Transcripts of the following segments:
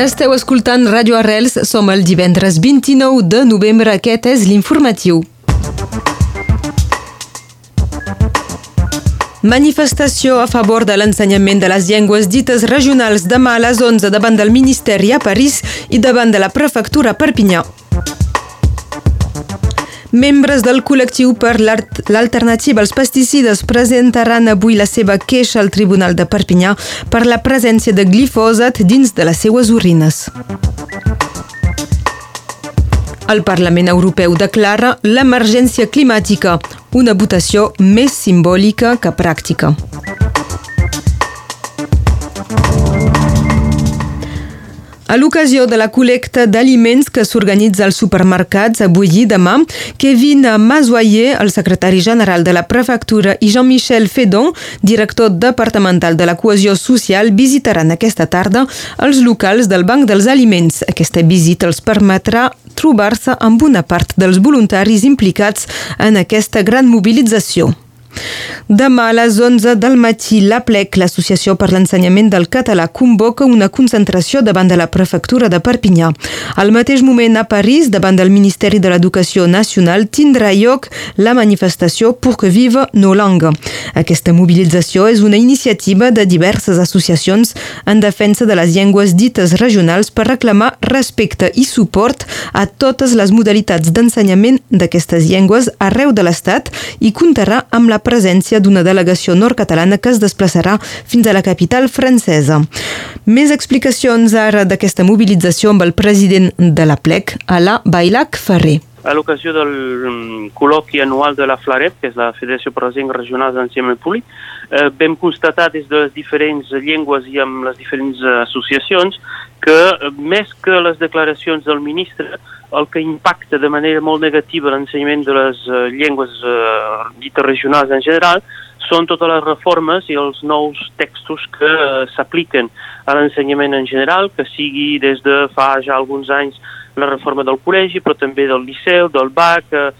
Esteu escoltant Radio Arrels, som el divendres 29 de novembre, aquest és l'informatiu. Manifestació a favor de l'ensenyament de les llengües dites regionals demà a les 11 davant del Ministeri a París i davant de la Prefectura Perpinyà. Membres del col·lectiu per l'alternativa als pesticides presentaran avui la seva queixa al Tribunal de Perpinyà per la presència de glifosat dins de les seues urines. El Parlament Europeu declara l'emergència climàtica, una votació més simbòlica que pràctica. A l'ocasió de la col·lecta d'aliments que s'organitza als supermercats avui i demà, Kevin Mazoyer, el secretari general de la prefectura, i Jean-Michel Fedon, director departamental de la cohesió social, visitaran aquesta tarda els locals del Banc dels Aliments. Aquesta visita els permetrà trobar-se amb una part dels voluntaris implicats en aquesta gran mobilització. Demà a les 11 del matí, la PLEC, l'Associació per l'Ensenyament del Català, convoca una concentració davant de la prefectura de Perpinyà. Al mateix moment, a París, davant del Ministeri de l'Educació Nacional, tindrà lloc la manifestació Pour que vive nos langues. Aquesta mobilització és una iniciativa de diverses associacions en defensa de les llengües dites regionals per reclamar respecte i suport a totes les modalitats d'ensenyament d'aquestes llengües arreu de l'Estat i comptarà amb la presència d'una delegació nord-catalana que es desplaçarà fins a la capital francesa. Més explicacions ara d'aquesta mobilització amb el president de la PLEC, Alain Bailac Ferrer a l'ocasió del mm, col·loqui anual de la FLAREP, que és la Federació Llengües Regionals d'Ensenyament Públic, eh, vam constatar des de les diferents llengües i amb les diferents associacions que eh, més que les declaracions del ministre, el que impacta de manera molt negativa l'ensenyament de les uh, llengües uh, dites regionals en general són totes les reformes i els nous textos que uh, s'apliquen a l'ensenyament en general, que sigui des de fa ja alguns anys la reforma del col·legi, però també del liceu, del BAC, eh,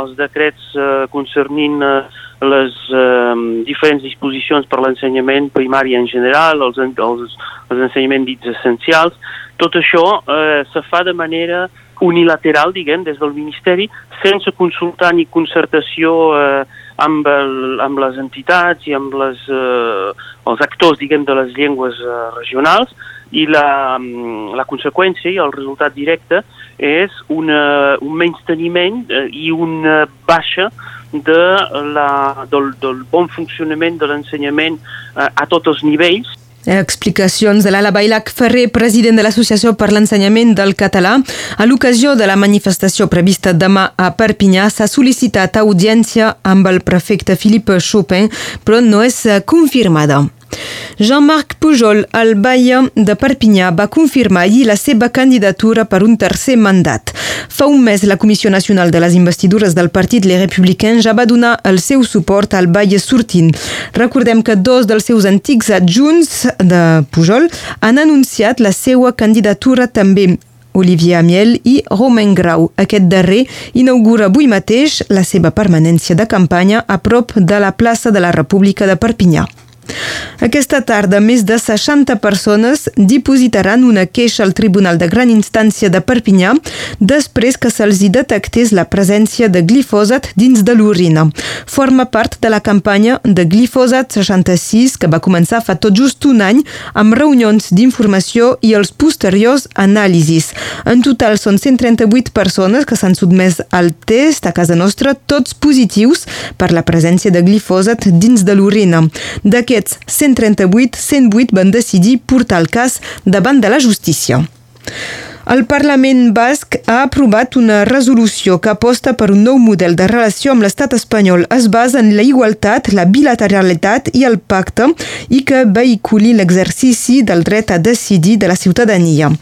els decrets eh, concernint eh, les eh, diferents disposicions per l'ensenyament primari en general, els, els, els ensenyaments dits essencials. Tot això eh, se fa de manera unilateral, diguem, des del Ministeri, sense consultar ni concertació eh, amb, el, amb les entitats i amb les, eh, els actors, diguem, de les llengües eh, regionals, i la, mm, la conseqüència i el resultat directe és una, un menysteniment eh, i una baixa de la, del, del bon funcionament de l'ensenyament eh, a tots els nivells Explicacions de l'Ala Bailac Ferrer, president de l'Associació per l'Ensenyament del Català. A l'ocasió de la manifestació prevista demà a Perpinyà s'ha sol·licitat audiència amb el prefecte Philippe Chopin, però no és confirmada. Jean-Marc Pujol, el baia de Perpinyà, va confirmar ahir la seva candidatura per un tercer mandat. Fa un mes, la Comissió Nacional de les Investidures del Partit Les Républicains ja va donar el seu suport al baia sortint. Recordem que dos dels seus antics adjunts de Pujol han anunciat la seva candidatura també Olivier Amiel i Romain Grau. Aquest darrer inaugura avui mateix la seva permanència de campanya a prop de la plaça de la República de Perpinyà. Aquesta tarda, més de 60 persones dipositaran una queixa al Tribunal de Gran Instància de Perpinyà després que se'ls detectés la presència de glifosat dins de l'orina. Forma part de la campanya de glifosat 66 que va començar fa tot just un any amb reunions d'informació i els posteriors anàlisis. En total són 138 persones que s'han sotmès al test a casa nostra, tots positius per la presència de glifosat dins de l'orina. D'aquests aquests 138, 108 van decidir portar el cas davant de la justícia. El Parlament basc ha aprovat una resolució que aposta per un nou model de relació amb l'estat espanyol. Es basa en la igualtat, la bilateralitat i el pacte i que vehiculi l'exercici del dret a decidir de la ciutadania.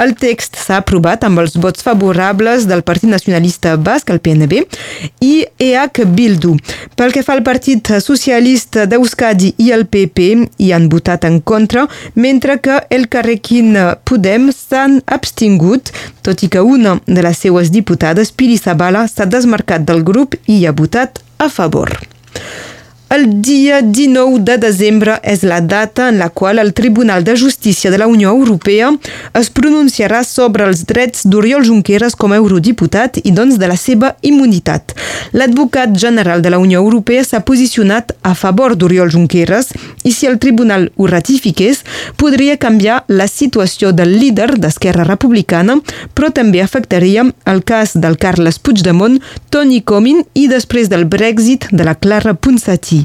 El text s'ha aprovat amb els vots favorables del Partit Nacionalista Basc, el PNB, i EH Bildu. Pel que fa al Partit Socialista d'Euskadi i el PP hi han votat en contra, mentre que el Carrequín Podem s'han abstingut tingut, tot i que una de les seues diputades, Piri Sabala, s'ha desmarcat del grup i ha votat a favor. El dia 19 de desembre és la data en la qual el Tribunal de Justícia de la Unió Europea es pronunciarà sobre els drets d'Oriol Junqueras com a eurodiputat i doncs de la seva immunitat. L'advocat general de la Unió Europea s'ha posicionat a favor d'Oriol Junqueras i si el tribunal ho ratifiqués, podria canviar la situació del líder d'Esquerra Republicana, però també afectaria el cas del Carles Puigdemont, Toni Comín i després del Brexit de la Clara Ponsatí.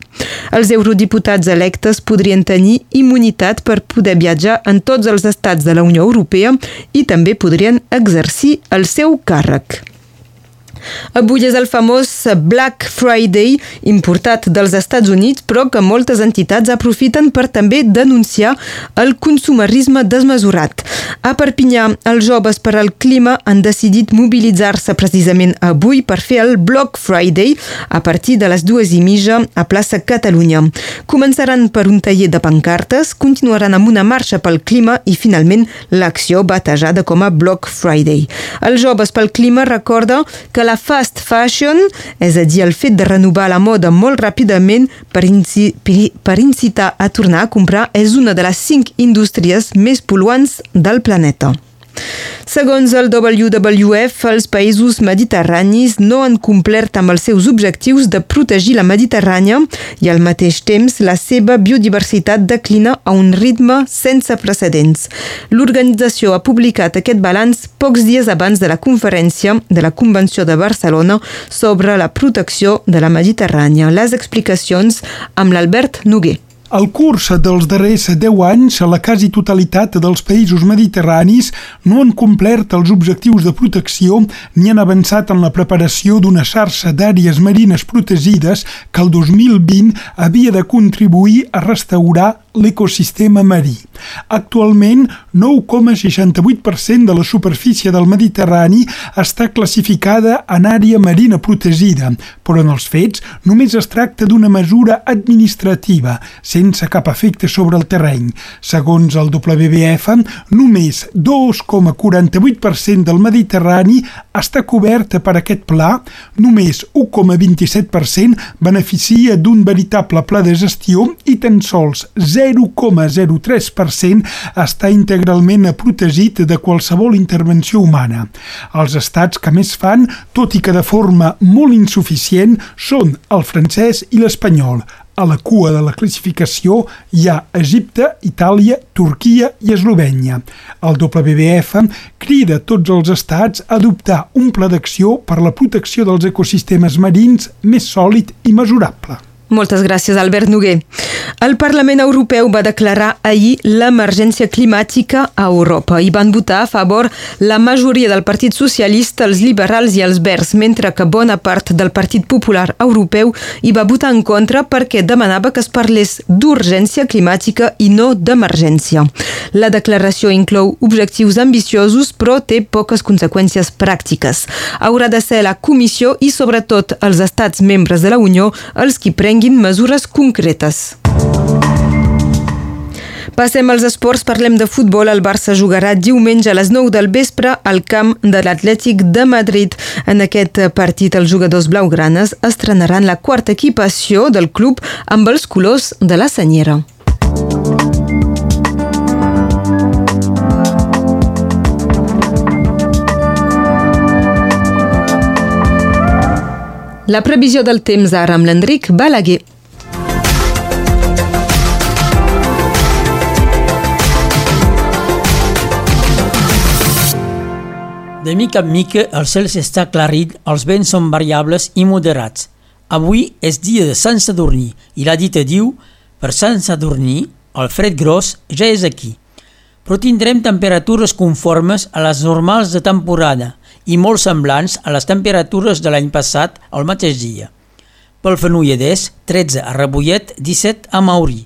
Els eurodiputats electes podrien tenir immunitat per poder viatjar en tots els estats de la Unió Europea i també podrien exercir el seu càrrec. Avui és el famós Black Friday, importat dels Estats Units, però que moltes entitats aprofiten per també denunciar el consumerisme desmesurat. A Perpinyà, els joves per al clima han decidit mobilitzar-se precisament avui per fer el Black Friday a partir de les dues i mitja a plaça Catalunya. Començaran per un taller de pancartes, continuaran amb una marxa pel clima i finalment l'acció batejada com a Black Friday. Els joves pel clima recorda que la fast fashion, és a dir, el fet de renovar la moda molt ràpidament per, inci per incitar a tornar a comprar, és una de les cinc indústries més pol·luants del planeta. Segons el WWF, els països mediterranis no han complert amb els seus objectius de protegir la Mediterrània i al mateix temps la seva biodiversitat declina a un ritme sense precedents. L'organització ha publicat aquest balanç pocs dies abans de la conferència de la Convenció de Barcelona sobre la protecció de la Mediterrània. Les explicacions amb l'Albert Noguer. Al curs dels darrers 10 anys, la quasi totalitat dels països mediterranis no han complert els objectius de protecció ni han avançat en la preparació d'una xarxa d'àrees marines protegides que el 2020 havia de contribuir a restaurar l'ecosistema marí. Actualment, 9,68% de la superfície del Mediterrani està classificada en àrea marina protegida, però en els fets només es tracta d'una mesura administrativa, sense cap efecte sobre el terreny. Segons el WWF, només 2,48% del Mediterrani està coberta per aquest pla, només 1,27% beneficia d'un veritable pla de gestió i tan sols 0,03% està integralment protegit de qualsevol intervenció humana. Els estats que més fan, tot i que de forma molt insuficient, són el francès i l'espanyol. A la cua de la classificació hi ha Egipte, Itàlia, Turquia i Eslovènia. El WWF crida tots els estats a adoptar un pla d'acció per la protecció dels ecosistemes marins més sòlid i mesurable. Moltes gràcies, Albert Noguer. El Parlament Europeu va declarar ahir l'emergència climàtica a Europa i van votar a favor la majoria del Partit Socialista, els liberals i els verds, mentre que bona part del Partit Popular Europeu hi va votar en contra perquè demanava que es parlés d'urgència climàtica i no d'emergència. La declaració inclou objectius ambiciosos però té poques conseqüències pràctiques. Haurà de ser la Comissió i sobretot els estats membres de la Unió els qui prenguin prenguin mesures concretes. Passem als esports, parlem de futbol. El Barça jugarà diumenge a les 9 del vespre al camp de l'Atlètic de Madrid. En aquest partit, els jugadors blaugranes estrenaran la quarta equipació del club amb els colors de la senyera. La previsió del temps ara amb l'Enric Balaguer. De mica en mica el cel s'està aclarit, els vents són variables i moderats. Avui és dia de Sant Sadurní i la dita diu per Sant Sadurní el fred gros ja és aquí. Però tindrem temperatures conformes a les normals de temporada – i molt semblants a les temperatures de l'any passat al mateix dia. Pel Fenolledès, 13 a Rebollet, 17 a Maurí,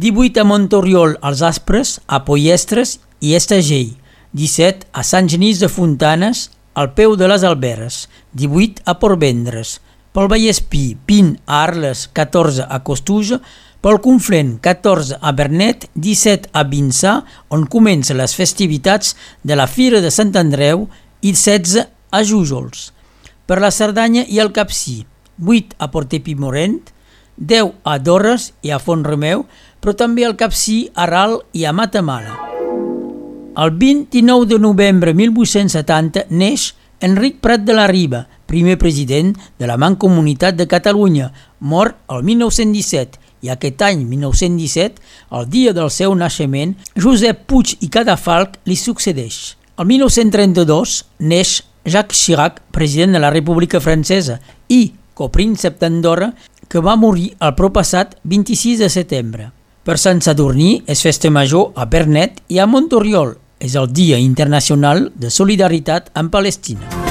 18 a Montoriol als Aspres, a Poiestres i Estagell, 17 a Sant Genís de Fontanes, al peu de les Alberes, 18 a Portvendres, pel Vallespí, 20 a Arles, 14 a Costuja, pel Conflent, 14 a Bernet, 17 a Vinçà, on comencen les festivitats de la Fira de Sant Andreu i 16 a Jújols. Per la Cerdanya i el Capcí, 8 a Portepimorent, 10 a Dorres i a Font-romeu, però també al Capcí, a Ral i a Matamala. El 29 de novembre 1870 neix Enric Prat de la Riba, primer president de la Mancomunitat de Catalunya, mort el 1917, i aquest any, 1917, el dia del seu naixement, Josep Puig i Cadafalc li succeeix. El 1932 neix Jacques Chirac, president de la República Francesa, i copríncep d'Andorra, que va morir el propassat 26 de setembre. Per Sant Sadurní és festa major a Bernet i a Montoriol. És el Dia Internacional de Solidaritat amb Palestina.